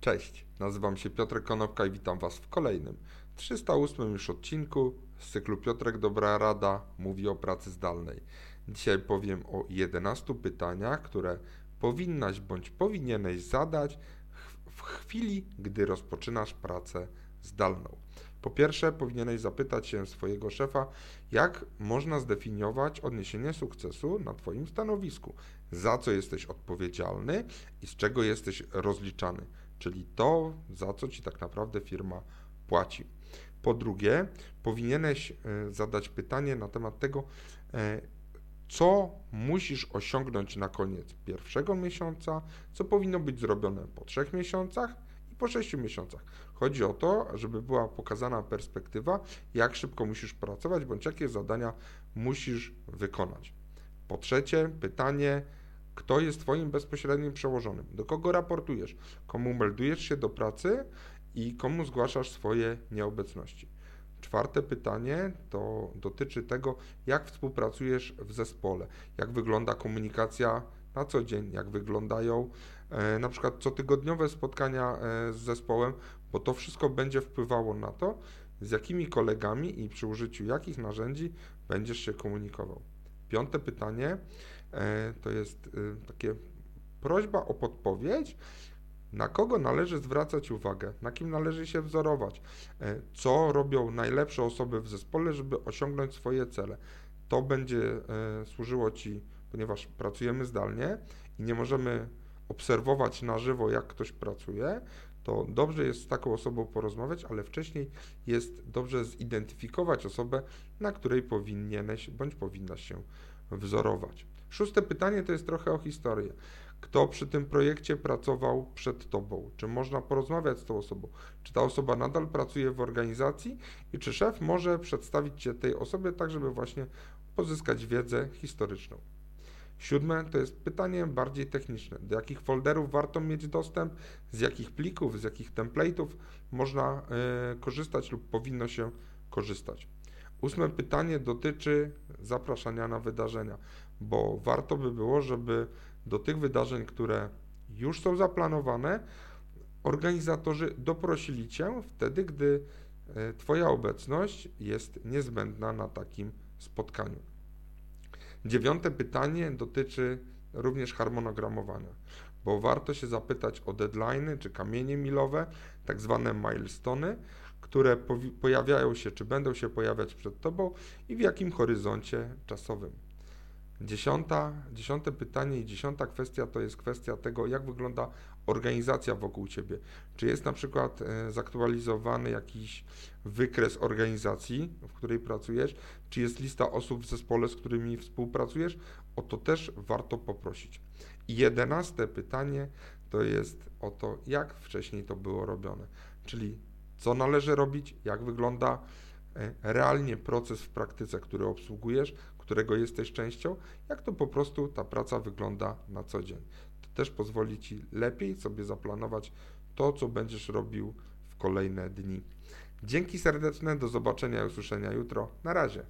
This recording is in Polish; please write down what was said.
Cześć, nazywam się Piotrek Konopka i witam Was w kolejnym, 308 już odcinku z cyklu Piotrek Dobra Rada mówi o pracy zdalnej. Dzisiaj powiem o 11 pytaniach, które powinnaś bądź powinieneś zadać w chwili, gdy rozpoczynasz pracę zdalną. Po pierwsze, powinieneś zapytać się swojego szefa, jak można zdefiniować odniesienie sukcesu na Twoim stanowisku, za co jesteś odpowiedzialny i z czego jesteś rozliczany, czyli to, za co Ci tak naprawdę firma płaci. Po drugie, powinieneś e, zadać pytanie na temat tego, e, co musisz osiągnąć na koniec pierwszego miesiąca, co powinno być zrobione po trzech miesiącach i po sześciu miesiącach. Chodzi o to, żeby była pokazana perspektywa, jak szybko musisz pracować, bądź jakie zadania musisz wykonać. Po trzecie, pytanie, kto jest Twoim bezpośrednim przełożonym, do kogo raportujesz, komu meldujesz się do pracy i komu zgłaszasz swoje nieobecności. Czwarte pytanie to dotyczy tego, jak współpracujesz w zespole, jak wygląda komunikacja na co dzień, jak wyglądają e, na przykład cotygodniowe spotkania e, z zespołem, bo to wszystko będzie wpływało na to, z jakimi kolegami i przy użyciu jakich narzędzi będziesz się komunikował. Piąte pytanie to jest e, takie prośba o podpowiedź, na kogo należy zwracać uwagę, na kim należy się wzorować, e, co robią najlepsze osoby w zespole, żeby osiągnąć swoje cele. To będzie służyło Ci, ponieważ pracujemy zdalnie i nie możemy obserwować na żywo, jak ktoś pracuje, to dobrze jest z taką osobą porozmawiać, ale wcześniej jest dobrze zidentyfikować osobę, na której powinieneś bądź powinnaś się wzorować. Szóste pytanie to jest trochę o historię. Kto przy tym projekcie pracował przed Tobą? Czy można porozmawiać z tą osobą? Czy ta osoba nadal pracuje w organizacji i czy szef może przedstawić Cię tej osobie tak, żeby właśnie pozyskać wiedzę historyczną? Siódme to jest pytanie bardziej techniczne. Do jakich folderów warto mieć dostęp, z jakich plików, z jakich template'ów można y, korzystać lub powinno się korzystać. Ósme pytanie dotyczy zapraszania na wydarzenia, bo warto by było, żeby do tych wydarzeń, które już są zaplanowane, organizatorzy doprosili Cię wtedy, gdy y, Twoja obecność jest niezbędna na takim spotkaniu. Dziewiąte pytanie dotyczy również harmonogramowania, bo warto się zapytać o deadlines czy kamienie milowe, tak zwane milestony, które pojawiają się czy będą się pojawiać przed Tobą i w jakim horyzoncie czasowym. Dziesiąta, dziesiąte pytanie i dziesiąta kwestia to jest kwestia tego, jak wygląda organizacja wokół Ciebie. Czy jest na przykład e, zaktualizowany jakiś wykres organizacji, w której pracujesz? Czy jest lista osób w zespole, z którymi współpracujesz? O to też warto poprosić. I jedenaste pytanie to jest o to, jak wcześniej to było robione. Czyli co należy robić, jak wygląda e, realnie proces w praktyce, który obsługujesz, którego jesteś częścią, jak to po prostu ta praca wygląda na co dzień. To też pozwoli Ci lepiej sobie zaplanować to, co będziesz robił w kolejne dni. Dzięki serdeczne, do zobaczenia i usłyszenia jutro. Na razie.